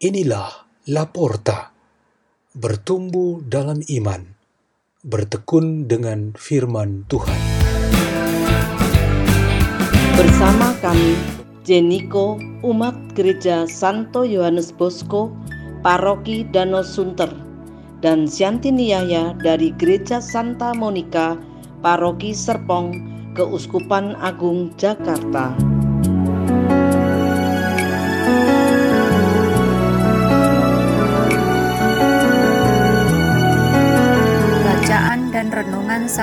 Inilah Laporta, bertumbuh dalam iman, bertekun dengan firman Tuhan. Bersama kami, Jeniko, umat gereja Santo Yohanes Bosco, Paroki Danau Sunter, dan Siantini Yahya dari Gereja Santa Monica, Paroki Serpong, Keuskupan Agung Jakarta.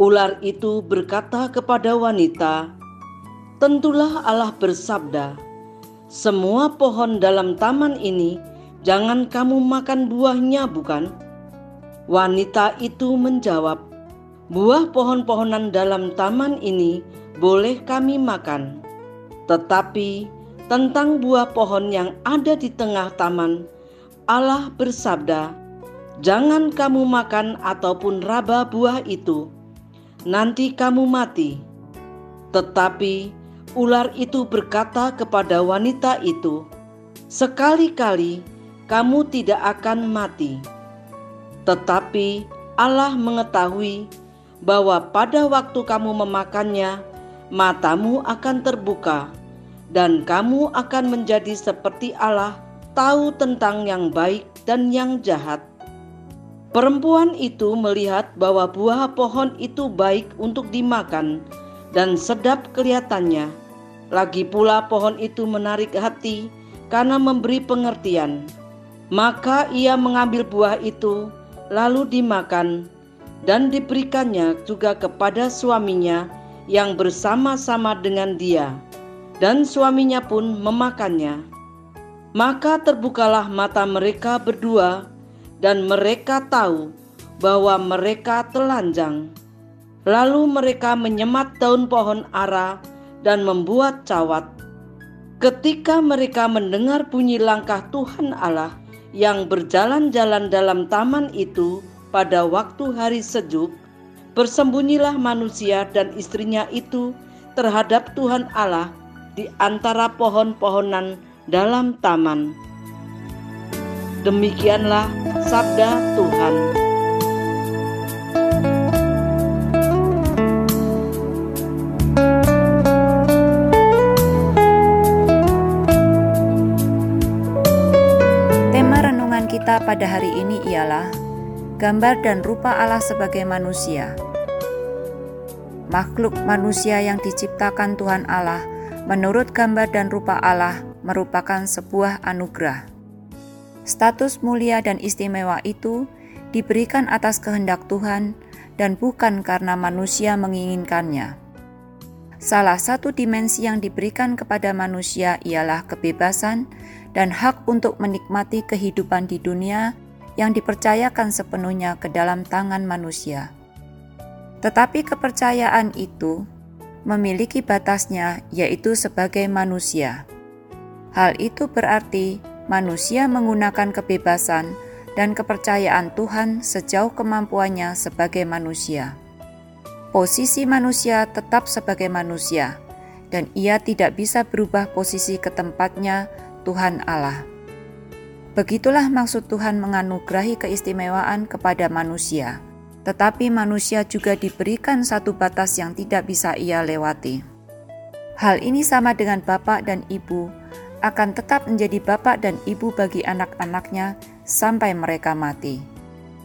Ular itu berkata kepada wanita, "Tentulah Allah bersabda, semua pohon dalam taman ini jangan kamu makan buahnya, bukan?" Wanita itu menjawab, "Buah pohon-pohonan dalam taman ini boleh kami makan, tetapi tentang buah pohon yang ada di tengah taman, Allah bersabda, "Jangan kamu makan ataupun raba buah itu, nanti kamu mati." Tetapi ular itu berkata kepada wanita itu, "Sekali-kali kamu tidak akan mati." Tetapi Allah mengetahui bahwa pada waktu kamu memakannya, matamu akan terbuka, dan kamu akan menjadi seperti Allah, tahu tentang yang baik dan yang jahat. Perempuan itu melihat bahwa buah pohon itu baik untuk dimakan dan sedap kelihatannya. Lagi pula pohon itu menarik hati karena memberi pengertian. Maka ia mengambil buah itu, lalu dimakan, dan diberikannya juga kepada suaminya yang bersama-sama dengan dia, dan suaminya pun memakannya. Maka terbukalah mata mereka berdua, dan mereka tahu bahwa mereka telanjang. Lalu mereka menyemat daun pohon ara dan membuat cawat. Ketika mereka mendengar bunyi langkah Tuhan Allah yang berjalan-jalan dalam taman itu pada waktu hari sejuk, bersembunyilah manusia dan istrinya itu terhadap Tuhan Allah di antara pohon-pohonan dalam taman. Demikianlah sabda Tuhan. Tema renungan kita pada hari ini ialah gambar dan rupa Allah sebagai manusia. Makhluk manusia yang diciptakan Tuhan Allah menurut gambar dan rupa Allah merupakan sebuah anugerah. Status mulia dan istimewa itu diberikan atas kehendak Tuhan dan bukan karena manusia menginginkannya. Salah satu dimensi yang diberikan kepada manusia ialah kebebasan dan hak untuk menikmati kehidupan di dunia yang dipercayakan sepenuhnya ke dalam tangan manusia. Tetapi kepercayaan itu memiliki batasnya, yaitu sebagai manusia. Hal itu berarti manusia menggunakan kebebasan dan kepercayaan Tuhan sejauh kemampuannya sebagai manusia. Posisi manusia tetap sebagai manusia, dan ia tidak bisa berubah posisi ke tempatnya Tuhan Allah. Begitulah maksud Tuhan menganugerahi keistimewaan kepada manusia, tetapi manusia juga diberikan satu batas yang tidak bisa ia lewati. Hal ini sama dengan bapak dan ibu akan tetap menjadi bapak dan ibu bagi anak-anaknya sampai mereka mati.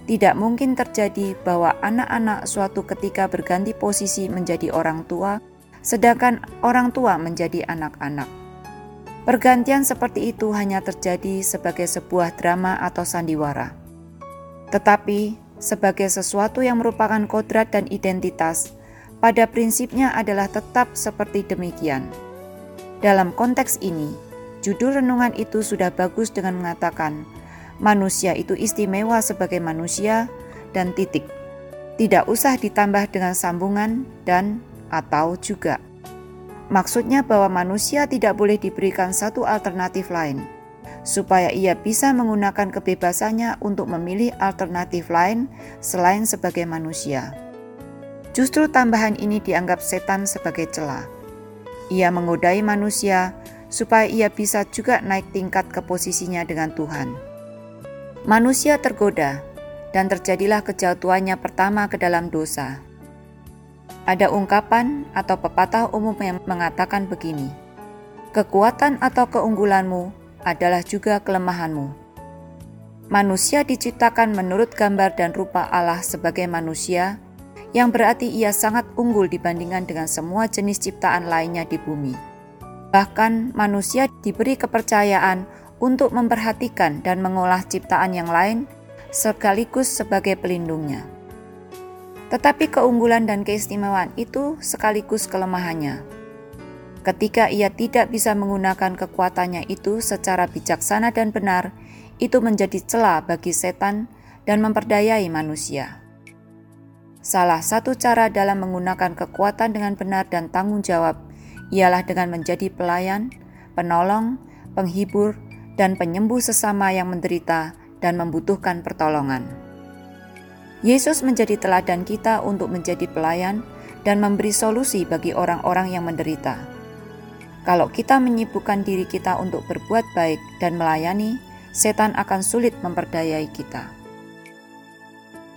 Tidak mungkin terjadi bahwa anak-anak suatu ketika berganti posisi menjadi orang tua, sedangkan orang tua menjadi anak-anak. Pergantian seperti itu hanya terjadi sebagai sebuah drama atau sandiwara. Tetapi, sebagai sesuatu yang merupakan kodrat dan identitas, pada prinsipnya adalah tetap seperti demikian. Dalam konteks ini, judul renungan itu sudah bagus dengan mengatakan Manusia itu istimewa sebagai manusia dan titik. Tidak usah ditambah dengan sambungan dan atau juga. Maksudnya bahwa manusia tidak boleh diberikan satu alternatif lain, supaya ia bisa menggunakan kebebasannya untuk memilih alternatif lain selain sebagai manusia. Justru tambahan ini dianggap setan sebagai celah. Ia menggodai manusia supaya ia bisa juga naik tingkat ke posisinya dengan Tuhan. Manusia tergoda, dan terjadilah kejatuhannya pertama ke dalam dosa. Ada ungkapan atau pepatah umum yang mengatakan begini: "Kekuatan atau keunggulanmu adalah juga kelemahanmu." Manusia diciptakan menurut gambar dan rupa Allah sebagai manusia, yang berarti ia sangat unggul dibandingkan dengan semua jenis ciptaan lainnya di bumi. Bahkan, manusia diberi kepercayaan untuk memperhatikan dan mengolah ciptaan yang lain sekaligus sebagai pelindungnya. Tetapi keunggulan dan keistimewaan itu sekaligus kelemahannya. Ketika ia tidak bisa menggunakan kekuatannya itu secara bijaksana dan benar, itu menjadi celah bagi setan dan memperdayai manusia. Salah satu cara dalam menggunakan kekuatan dengan benar dan tanggung jawab ialah dengan menjadi pelayan, penolong, penghibur, dan penyembuh sesama yang menderita dan membutuhkan pertolongan. Yesus menjadi teladan kita untuk menjadi pelayan dan memberi solusi bagi orang-orang yang menderita. Kalau kita menyibukkan diri kita untuk berbuat baik dan melayani, setan akan sulit memperdayai kita.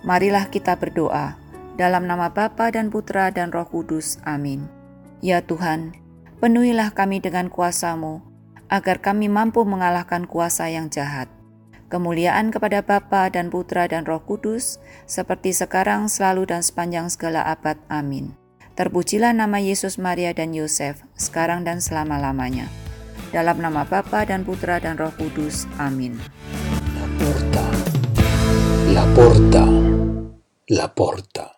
Marilah kita berdoa dalam nama Bapa dan Putra dan Roh Kudus. Amin. Ya Tuhan, penuhilah kami dengan kuasamu, agar kami mampu mengalahkan kuasa yang jahat Kemuliaan kepada Bapa dan Putra dan Roh Kudus, seperti sekarang, selalu, dan sepanjang segala abad. Amin. Terpujilah nama Yesus, Maria, dan Yosef, sekarang dan selama-lamanya. Dalam nama Bapa dan Putra dan Roh Kudus. Amin. La porta, la porta, la porta.